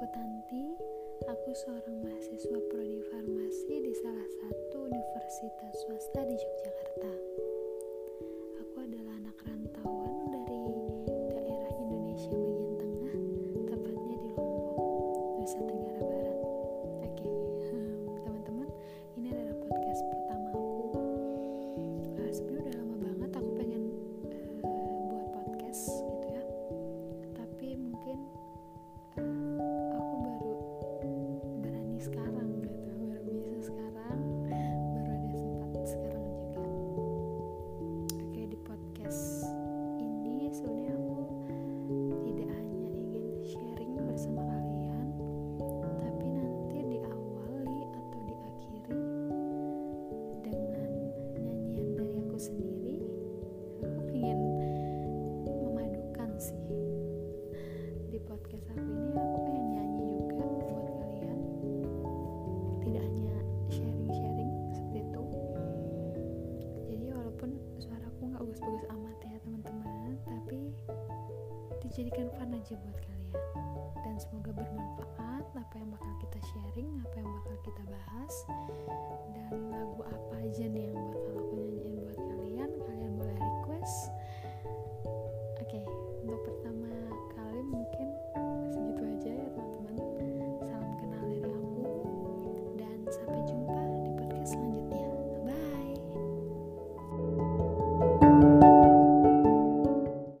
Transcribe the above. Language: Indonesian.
Aku Tanti, aku seorang mahasiswa prodi farmasi di salah satu universitas jadikan fun aja buat kalian. Dan semoga bermanfaat apa yang bakal kita sharing apa yang bakal kita bahas. Dan lagu apa aja nih yang bakal